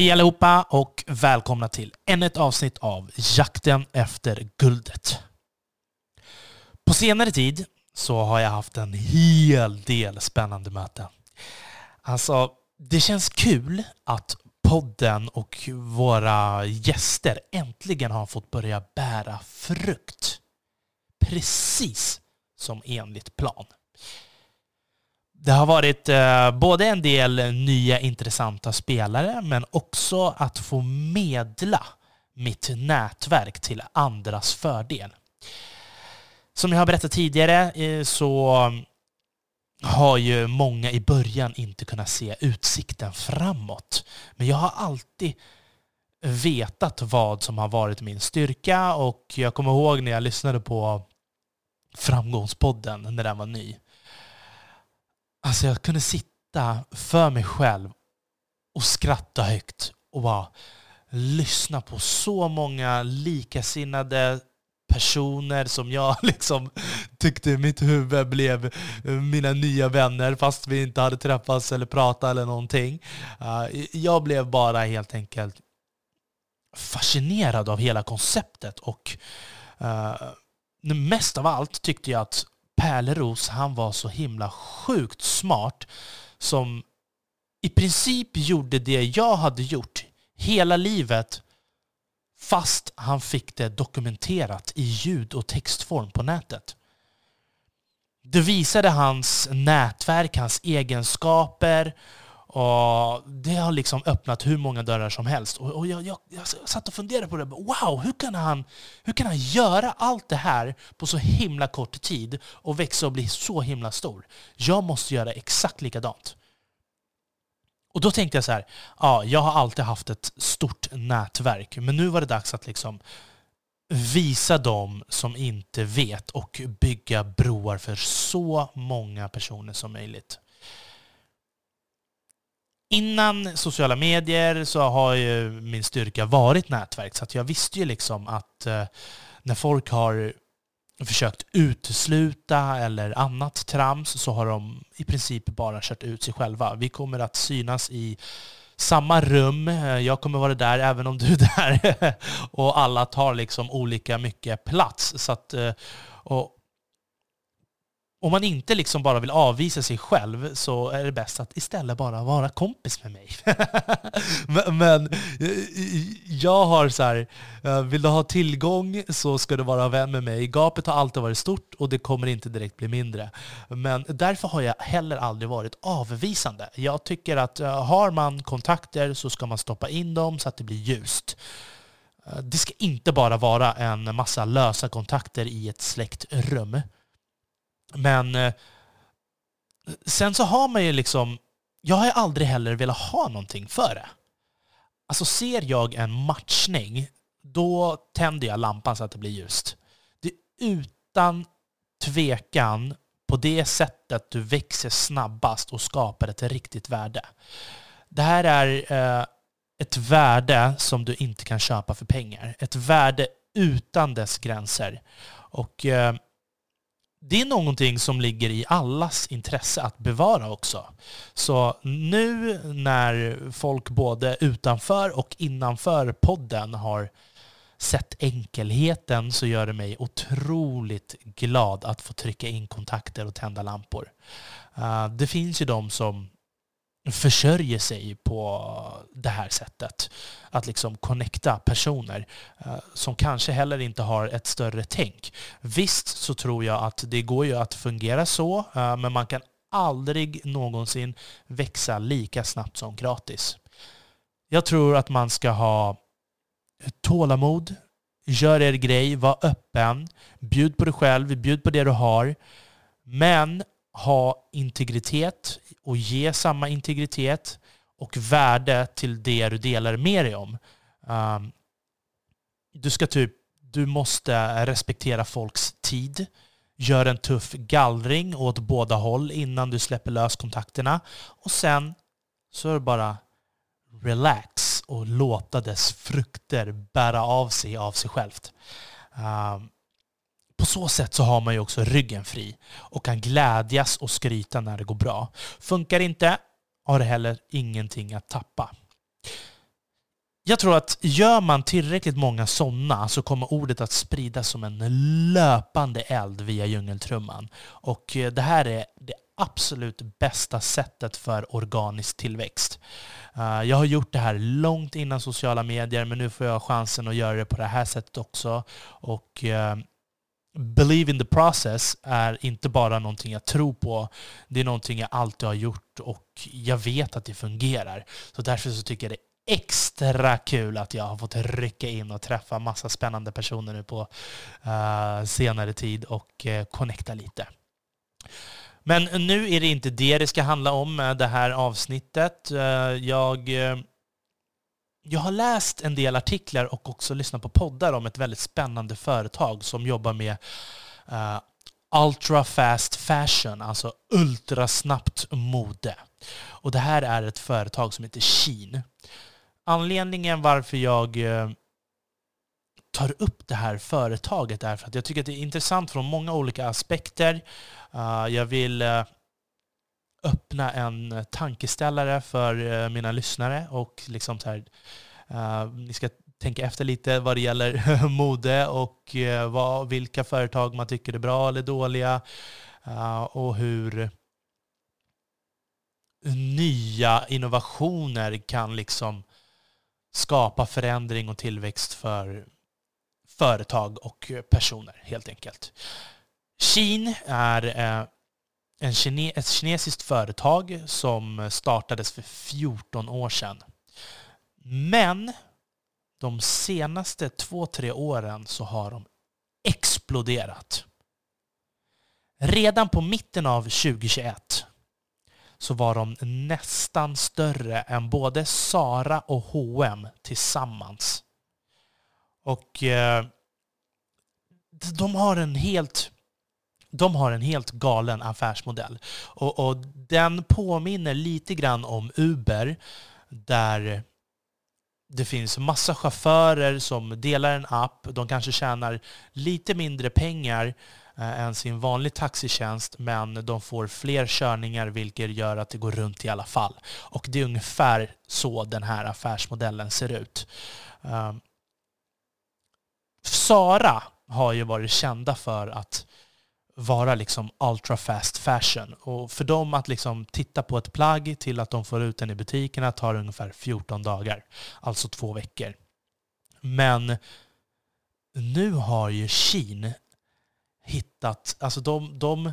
Hej allihopa och välkomna till ännu ett avsnitt av Jakten efter guldet. På senare tid så har jag haft en hel del spännande möten. Alltså, det känns kul att podden och våra gäster äntligen har fått börja bära frukt. Precis som enligt plan. Det har varit eh, både en del nya intressanta spelare men också att få medla mitt nätverk till andras fördel. Som jag har berättat tidigare eh, så har ju många i början inte kunnat se utsikten framåt. Men jag har alltid vetat vad som har varit min styrka och jag kommer ihåg när jag lyssnade på Framgångspodden när den var ny. Alltså jag kunde sitta för mig själv och skratta högt och bara lyssna på så många likasinnade personer som jag liksom tyckte i mitt huvud blev mina nya vänner fast vi inte hade träffats eller pratat eller någonting. Uh, jag blev bara helt enkelt fascinerad av hela konceptet och uh, mest av allt tyckte jag att Pärleros, han var så himla sjukt smart som i princip gjorde det jag hade gjort hela livet fast han fick det dokumenterat i ljud och textform på nätet. Det visade hans nätverk, hans egenskaper och det har liksom öppnat hur många dörrar som helst. Och, jag, jag, jag satt och funderade på det. Wow, hur kan, han, hur kan han göra allt det här på så himla kort tid och växa och bli så himla stor? Jag måste göra exakt likadant. Och då tänkte jag så här, ja, jag har alltid haft ett stort nätverk, men nu var det dags att liksom visa dem som inte vet och bygga broar för så många personer som möjligt. Innan sociala medier så har ju min styrka varit nätverk, så att jag visste ju liksom att eh, när folk har försökt utesluta eller annat trams så har de i princip bara kört ut sig själva. Vi kommer att synas i samma rum. Eh, jag kommer vara där även om du är där. och alla tar liksom olika mycket plats. Så att, eh, och om man inte liksom bara vill avvisa sig själv så är det bäst att istället bara vara kompis med mig. men, men, eh, jag har så här, eh, vill du ha tillgång så ska du vara vän med mig. Gapet har alltid varit stort och det kommer inte direkt bli mindre. Men därför har jag heller aldrig varit avvisande. Jag tycker att eh, har man kontakter så ska man stoppa in dem så att det blir ljust. Det ska inte bara vara en massa lösa kontakter i ett släckt rum. Men eh, sen så har man ju liksom, jag har ju aldrig heller velat ha någonting för det. Alltså ser jag en matchning, då tänder jag lampan så att det blir ljust. Det är utan tvekan på det sättet du växer snabbast och skapar ett riktigt värde. Det här är eh, ett värde som du inte kan köpa för pengar. Ett värde utan dess gränser. Och eh, det är någonting som ligger i allas intresse att bevara också. Så nu när folk både utanför och innanför podden har sett enkelheten så gör det mig otroligt glad att få trycka in kontakter och tända lampor. Eh, det finns ju de som försörjer sig på det här sättet. Att liksom connecta personer eh, som kanske heller inte har ett större tänk. Visst så tror jag att det går ju att fungera så, eh, men man kan aldrig någonsin växa lika snabbt som gratis. Jag tror att man ska ha tålamod, gör er grej, var öppen, bjud på dig själv, bjud på det du har. Men ha integritet och ge samma integritet och värde till det du delar med dig om. Um, du ska typ, du måste respektera folks tid. Gör en tuff gallring åt båda håll innan du släpper lös kontakterna. Och sen så är det bara relax och låta dess frukter bära av sig av sig självt. Um, på så sätt så har man ju också ryggen fri och kan glädjas och skryta när det går bra. Funkar inte har det heller ingenting att tappa. jag tror att gör man tillräckligt många sådana så kommer ordet att spridas som en löpande eld via djungeltrumman. Och eh, det här är det absolut bästa sättet för organisk tillväxt. Eh, jag har gjort det här långt innan sociala medier, men nu får jag chansen att göra det på det här sättet också. Och eh, Believe in the process är inte bara någonting jag tror på. Det är någonting jag alltid har gjort och jag vet att det fungerar. Så därför så tycker jag det är extra kul att jag har fått rycka in och träffa massa spännande personer nu på uh, senare tid och uh, connecta lite. Men nu är det inte det det ska handla om, eh, det här avsnittet. Uh, jag jag har läst en del artiklar och också lyssnat på poddar om ett väldigt spännande företag som jobbar med uh, ultra fast fashion, alltså ultrasnabbt mode. Och det här är ett företag som heter Shein. Anledningen varför jag uh, tar upp det här företaget är för att jag tycker att det är intressant från många olika aspekter. Uh, jag vill öppna en eh, tankeställare för eh, mina lyssnare och liksom så här, uh, ni ska tänka efter lite vad det gäller mode och uh, vad, vilka företag man tycker är bra eller dåliga uh, och hur nya innovationer kan liksom skapa förändring och tillväxt för företag och personer helt enkelt. Shein är en kine, ett kinesiskt företag som startades för 14 år sedan. Men de senaste två, tre åren så har de exploderat. Redan på mitten av 2021 så var de nästan större än både Sara och H&M tillsammans. Och eh, de har en helt de har en helt galen affärsmodell. Och, och, den påminner lite grann om Uber, där det finns massa chaufförer som delar en app. De kanske tjänar lite mindre pengar eh, än sin vanliga taxitjänst, men de får fler körningar vilket gör att det går runt i alla fall. Och det är ungefär så den här affärsmodellen ser ut. Eh, Sara har ju varit kända för att vara liksom ultra fast fashion. Och för dem att liksom titta på ett plagg till att de får ut den i butikerna tar ungefär 14 dagar. Alltså två veckor. Men nu har ju Shein hittat, alltså de, de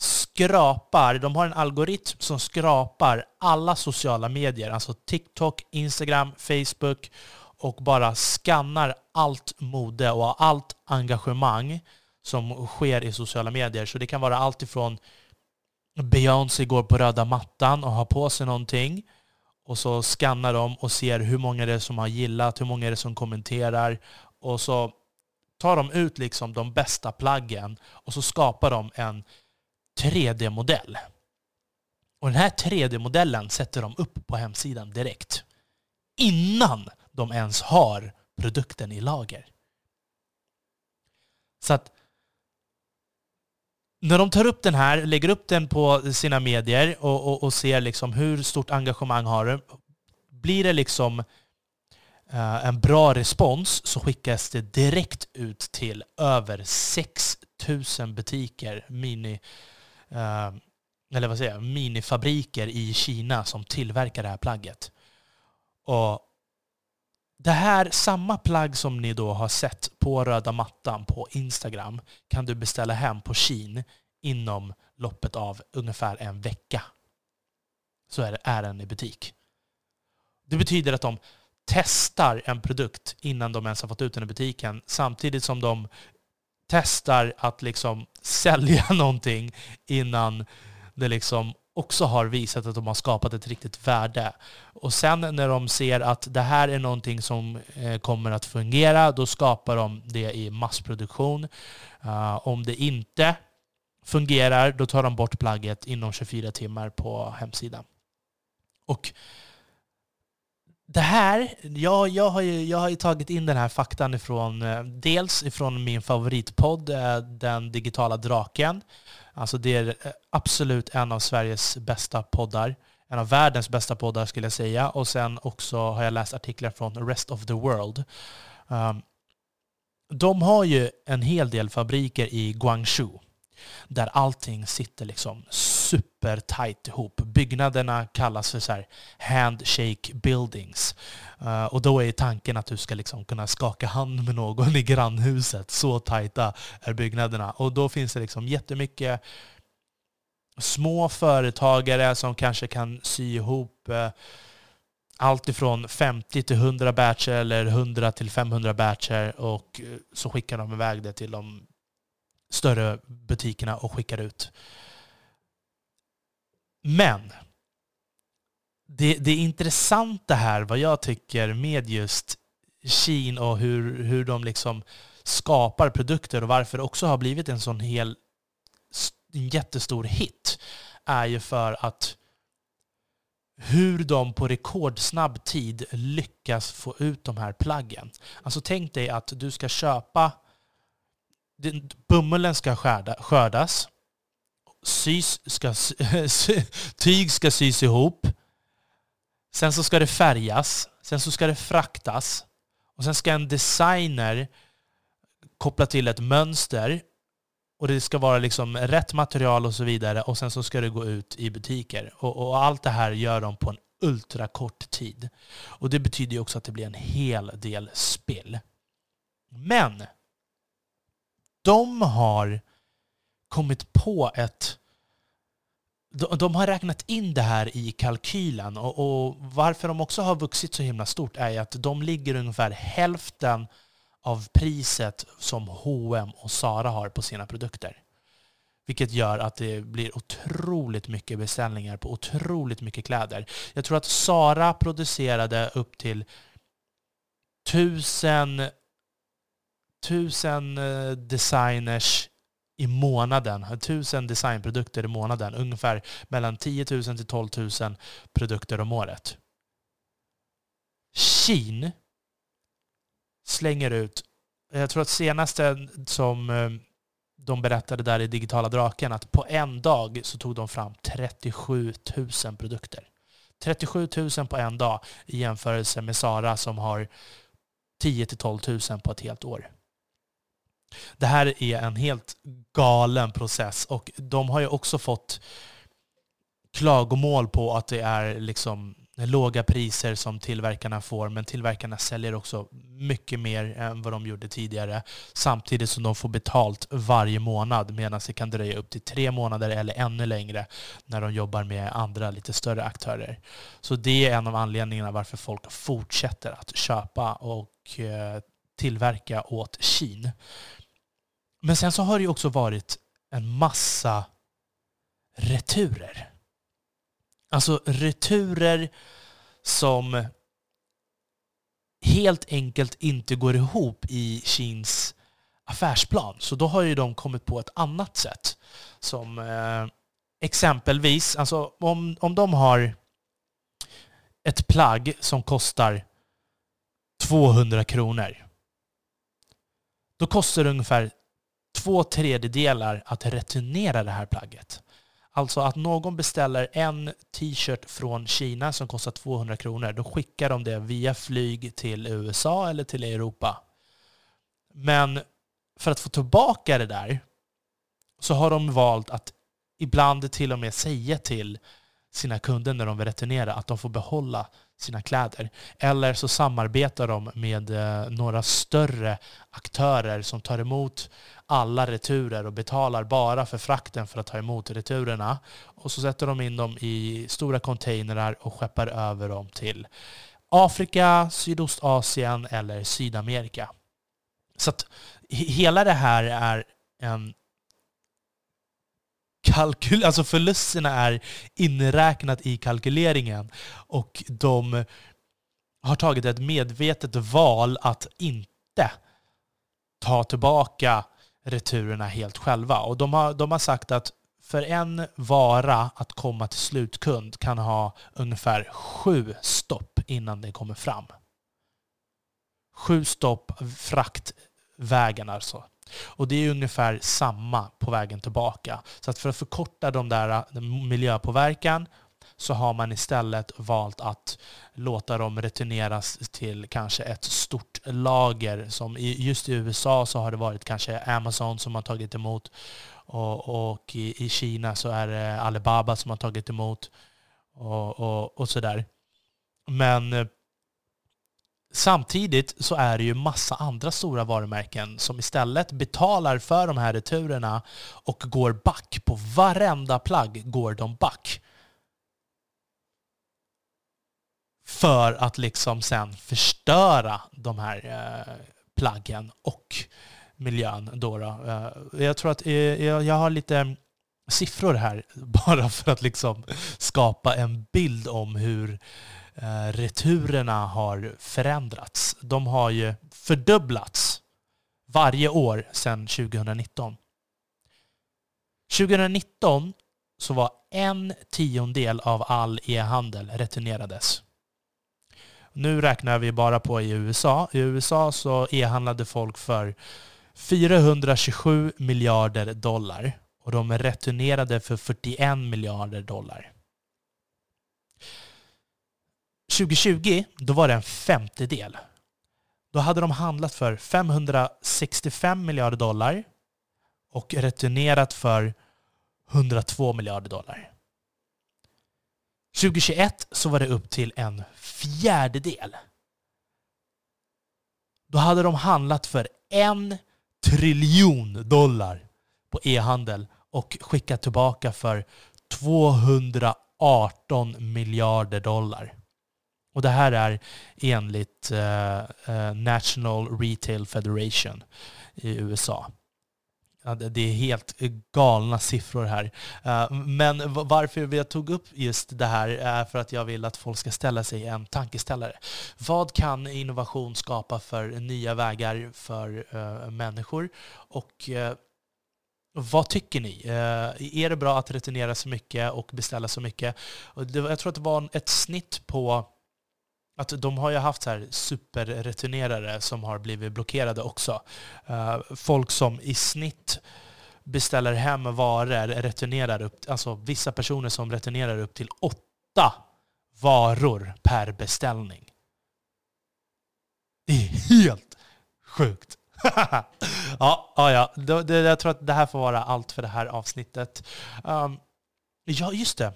skrapar, de har en algoritm som skrapar alla sociala medier, alltså TikTok, Instagram, Facebook och bara skannar allt mode och allt engagemang som sker i sociala medier. Så det kan vara allt ifrån Beyoncé går på röda mattan och har på sig någonting och så skannar de och ser hur många det är som har gillat, hur många det är som kommenterar och så tar de ut liksom de bästa plaggen och så skapar de en 3D-modell. Och den här 3D-modellen sätter de upp på hemsidan direkt. Innan de ens har produkten i lager. Så att när de tar upp den här, lägger upp den på sina medier och, och, och ser liksom hur stort engagemang har du, blir det liksom uh, en bra respons så skickas det direkt ut till över 6000 butiker, mini, uh, eller vad säger jag, minifabriker i Kina som tillverkar det här plagget. Och det här, samma plagg som ni då har sett på röda mattan på Instagram kan du beställa hem på Shein inom loppet av ungefär en vecka. Så är, det, är den i butik. Det betyder att de testar en produkt innan de ens har fått ut den i butiken samtidigt som de testar att liksom sälja någonting innan det liksom också har visat att de har skapat ett riktigt värde. Och sen när de ser att det här är någonting som eh, kommer att fungera, då skapar de det i massproduktion. Eh, om det inte fungerar, då tar de bort plagget inom 24 timmar på hemsidan. Och det här, jag, jag, har ju, jag har ju tagit in den här faktan ifrån, eh, dels ifrån min favoritpodd, Den digitala draken. Alltså det är eh, absolut en av Sveriges bästa poddar. en av världens bästa poddar skulle jag säga. Och sen också har jag läst artiklar från Rest of the World. Um, de har ju en hel del fabriker i Guangzhou där allting sitter liksom supertight ihop. Byggnaderna kallas för så handshake buildings. Uh, och då är tanken att du ska liksom kunna skaka hand med någon i grannhuset. Så tajta är byggnaderna. Och då finns det liksom jättemycket små företagare som kanske kan sy ihop uh, allt ifrån 50 till 100 batcher eller 100 till 500 batcher och eh, så skickar de iväg det till de större butikerna och skickar ut. Men det, det intressanta här, vad jag tycker med just Shein och hur, hur de liksom skapar produkter och varför det också har blivit en sån hel en jättestor hit är ju för att hur de på rekordsnabb tid lyckas få ut de här plaggen. Alltså tänk dig att du ska köpa Bumullen ska skördas, sys ska, tyg ska sys ihop, sen så ska det färgas, sen så ska det fraktas och sen ska en designer koppla till ett mönster och det ska vara liksom rätt material och så vidare och sen så ska det gå ut i butiker. Och, och allt det här gör de på en ultrakort tid. Och det betyder ju också att det blir en hel del spill. Men de har kommit på ett... De, har räknat in det här i kalkylen och, och varför de också har vuxit så himla stort är att de ligger ungefär hälften av priset som H&M och Zara har på sina produkter. Vilket gör att det blir otroligt mycket beställningar på otroligt mycket kläder. Jag tror att Zara producerade upp till tusen tusen eh, designers i månaden, eh, tusen designprodukter i månaden, ungefär mellan 10 000 till 12 000 produkter om året. Shein slänger ut, jag tror att senaste som eh, de berättade där i Digitala Draken, att på en dag så tog de fram 37 000 produkter. 37 000 på en dag i jämförelse med Sara som har 10 till 12 000 på ett helt år. Det här är en helt galen process och de har ju också fått klagomål på att det är liksom låga priser som tillverkarna får, men tillverkarna säljer också mycket mer än vad de gjorde tidigare, samtidigt som de får betalt varje månad, medan det kan dröja upp till tre månader eller ännu längre när de jobbar med andra lite större aktörer. Så det är en av anledningarna varför folk fortsätter att köpa och eh, tillverka åt Kin. Men sen så har det ju också varit en massa returer. Alltså returer som helt enkelt inte går ihop i Kins affärsplan. Så då har ju de kommit på ett annat sätt. Som eh, exempelvis, alltså om, om de har ett plagg som kostar 200 kronor. Då kostar det ungefär två tredjedelar att returnera det här plagget. Alltså att någon beställer en t-shirt från Kina som kostar 200 kronor, då skickar de det via flyg till USA eller till Europa. Men för att få tillbaka det där så har de valt att ibland till och med säga till sina kunder när de vill returnera att de får behålla sina kläder. Eller så samarbetar de med eh, några större aktörer som tar emot alla returer och betalar bara för frakten för att ta emot returerna. Och så sätter de in dem i stora containrar och skeppar över dem till Afrika, Sydostasien eller Sydamerika. Så att hela det här är en kalkyl, alltså förlusterna är inräknat i kalkyleringen och de har tagit ett medvetet val att inte ta tillbaka returerna helt själva. Och de har, de har sagt att för en vara att komma till slutkund kan ha ungefär sju stopp innan den kommer fram. Sju stopp fraktvägen alltså. Och det är ungefär samma på vägen tillbaka. Så att för att förkorta de där äh, miljöpåverkan så har man istället valt att låta dem returneras till kanske ett stort lager. Som just i USA så har det varit kanske Amazon som har tagit emot och, och i, i, Kina så är det Alibaba som har tagit emot och, och, och sådär. Men äh, Samtidigt så är det ju massa andra stora varumärken som istället betalar för de här returerna och går back. På varenda plagg går de back. För att liksom sen förstöra de här eh, plaggen och miljön. Då, då. Eh. Jag tror att eh, jag har lite mm, siffror här bara för att liksom skapa en bild om hur Eh, returerna har förändrats. De har ju fördubblats varje år sedan 2019. 2019 så var en tiondel av all e-handel returnerades. Nu räknar vi bara på i USA. I USA så e-handlade folk för 427 miljarder dollar och de returnerade för 41 miljarder dollar. 2020, då var det en femtedel. Då hade de handlat för 565 miljarder dollar och returnerat för 102 miljarder dollar. 2021 så var det upp till en fjärdedel. Då hade de handlat för en triljon dollar på e-handel och skickat tillbaka för 218 miljarder dollar. Och det här är enligt eh, eh, National Retail Federation i USA. Det är helt galna siffror här. Eh, men varför jag tog upp just det här är för att jag vill att folk ska ställa sig en tankeställare. Vad kan innovation skapa för nya vägar för människor? Och vad tycker ni? är det bra att returnera så mycket och beställa så mycket? Jag tror att det var ett snitt på att de har ju haft så här superreturnerare som har blivit blockerade också. Eh, folk som i snitt beställer hem varor, returnerar upp, alltså vissa personer som returnerar upp till åtta varor per beställning. Det är helt sjukt. ja, ja, ja. Det, det, jag tror att det här får vara allt för det här avsnittet. Um, ja, just det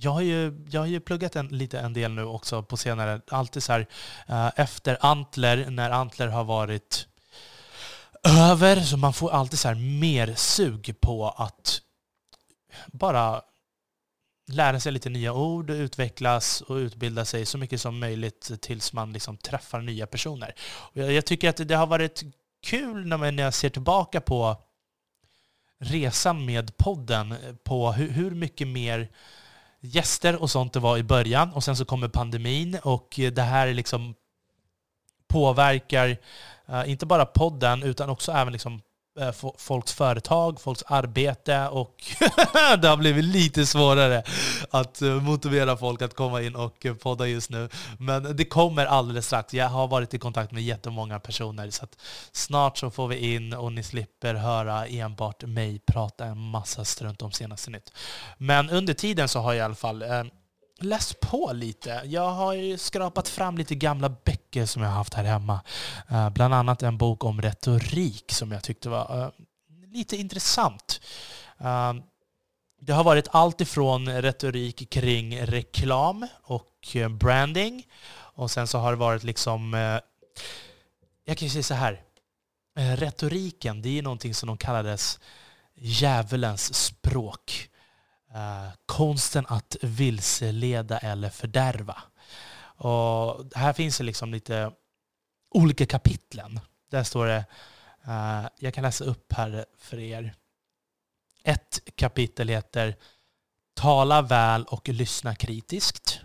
jag har ju, jag har ju pluggat en, lite en del nu också på senare. Alltid så här, eh, efter Antler, när Antler har varit över, så man får alltid så här mer sug på att bara lära sig lite nya ord, utvecklas och utbilda sig så mycket som möjligt tills man liksom träffar nya personer. Och jag, jag tycker att det har varit kul när jag ser tillbaka på resan med podden, eh, på hur, hur mycket mer gäster och sånt det var i början. Och sen så kommer pandemin och eh, det här liksom påverkar eh, inte bara podden utan också även liksom Eh, folks företag, folks arbete och det har blivit lite svårare att eh, motivera folk att komma in och eh, podda just nu. Men det kommer alldeles strax. Jag har varit i kontakt med jättemånga personer så att snart så får vi in och ni slipper höra enbart mig prata en massa strunt om senaste nytt. Men under tiden så har jag i alla fall Läs på lite. Jag har ju skrapat fram lite gamla böcker som jag har haft här hemma. Uh, bland annat en bok om retorik som jag tyckte var uh, lite intressant. Uh, det har varit allt ifrån retorik kring reklam och branding och sen så har det varit liksom, jag kan ju säga så här, retoriken det är någonting som de kallades djävulens språk. Eh, konsten att vilseleda eller fördärva. Och här finns det liksom lite olika kapitlen. Där står det, uh, jag kan läsa upp här för er. Ett kapitel heter Tala väl och lyssna kritiskt.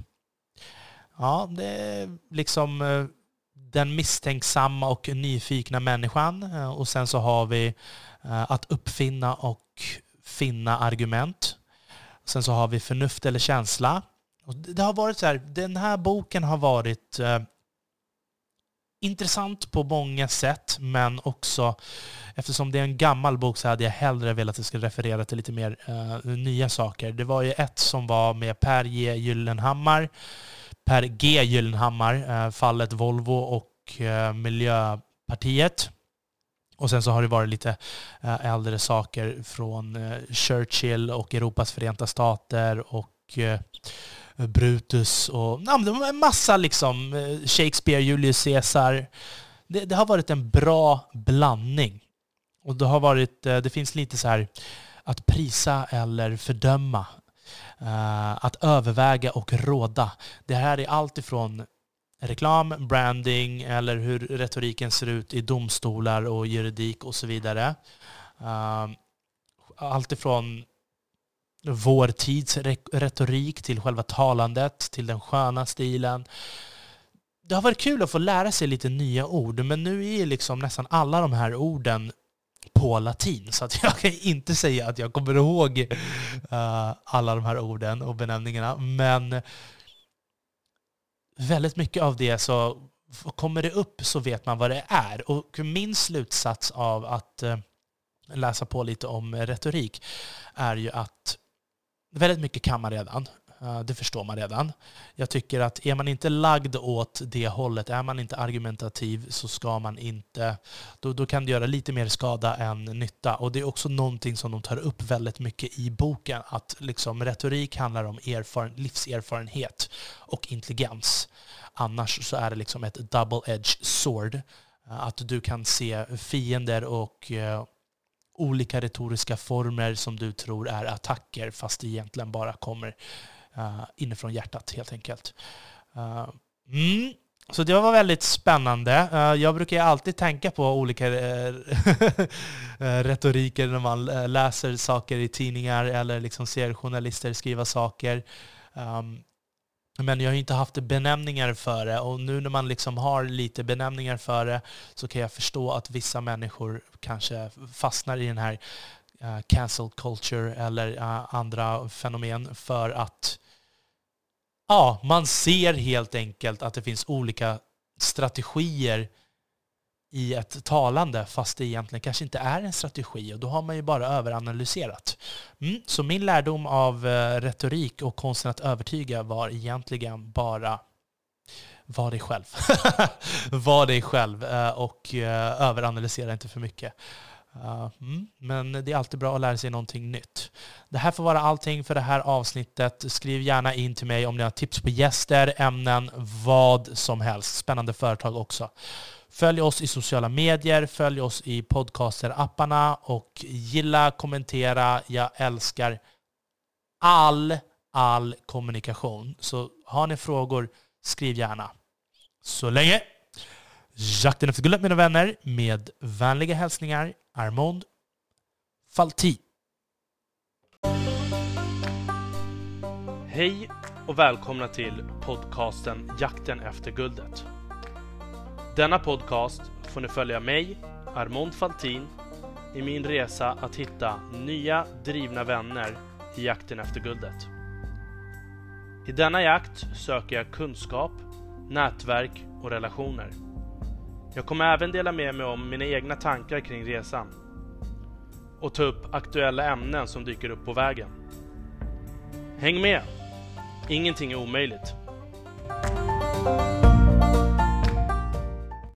Ja, det är liksom eh, den misstänksamma och nyfikna människan. Och sen så har vi att uppfinna och finna argument. Sen så har vi förnuft eller känsla. Och det har varit så här, den här boken har varit eh, intressant på många sätt, men också eftersom det är en gammal bok så hade jag hellre velat att det skulle referera till lite mer uh, nya saker. Det var ju ett som var med Per G. Gyllenhammar, Per G. Gyllenhammar, uh, fallet Volvo och uh, Miljöpartiet. Och sen så har det varit lite eh, äldre saker från eh, Churchill och Europas förenta stater och eh, Brutus och ja, en massa liksom Shakespeare, Julius Caesar. Det, det, har varit en bra blandning. Och det har varit, det finns lite så här att prisa eller fördöma. Att överväga och råda. Det här är allt ifrån reklam, branding eller hur retoriken ser ut i domstolar och juridik och så vidare. Ehm, Allt ifrån vår tids retorik till själva talandet, till den sköna stilen. Det har varit kul att få lära sig lite nya ord, men nu är liksom nästan alla de här orden på latin, så att jag kan inte säga att jag kommer ihåg uh, alla de här orden och benämningarna. Men väldigt mycket av det så kommer det upp så vet man vad det är. Och min slutsats av att eh, läsa på lite om retorik är ju att väldigt mycket kan man redan. Eh, det förstår man redan. Jag tycker att är man inte lagd åt det hållet, är man inte argumentativ så ska man inte... Då, då kan det göra lite mer skada än nytta. Och det är också någonting som de tar upp väldigt mycket i boken, att liksom retorik handlar om erfaren, livserfarenhet och intelligens. Annars så är det liksom ett double-edged sword. Eh, att du kan se fiender och eh, olika retoriska former som du tror är attacker fast det egentligen bara kommer uh, inifrån hjärtat helt enkelt. Uh, mm. Så det var väldigt spännande. Eh, jag brukar alltid tänka på olika retoriker när man läser saker i tidningar eller liksom ser journalister skriva saker. Ehm, men jag har inte haft benämningar för det och nu när man liksom har lite benämningar för det så kan jag förstå att vissa människor kanske fastnar i den här uh, cancel culture eller uh, andra fenomen för att ja, man ser helt enkelt att det finns olika strategier i ett talande fast det egentligen kanske inte är en strategi och då har man ju bara överanalyserat. Mm, så min lärdom av eh, retorik och konsten att övertyga var egentligen bara var dig själv. var dig själv och överanalysera inte för mycket. Mm, men det är alltid bra att lära sig någonting nytt. Det här får vara allting för det här avsnittet. Skriv gärna in till mig om ni har tips på gäster, ämnen, vad som helst. Spännande företag också. Följ oss i sociala medier, följ oss i podcaster-apparna och gilla, kommentera. Jag älskar all, all kommunikation. Så har ni frågor, skriv gärna. Så länge! Jakten efter guldet mina vänner, med vänliga hälsningar Armand Falti. Hej och välkomna till podcasten Jakten efter guldet. Denna podcast får ni följa mig, Armond Faltin, i min resa att hitta nya drivna vänner i jakten efter guldet. I denna jakt söker jag kunskap, nätverk och relationer. Jag kommer även dela med mig om mina egna tankar kring resan och ta upp aktuella ämnen som dyker upp på vägen. Häng med! Ingenting är omöjligt.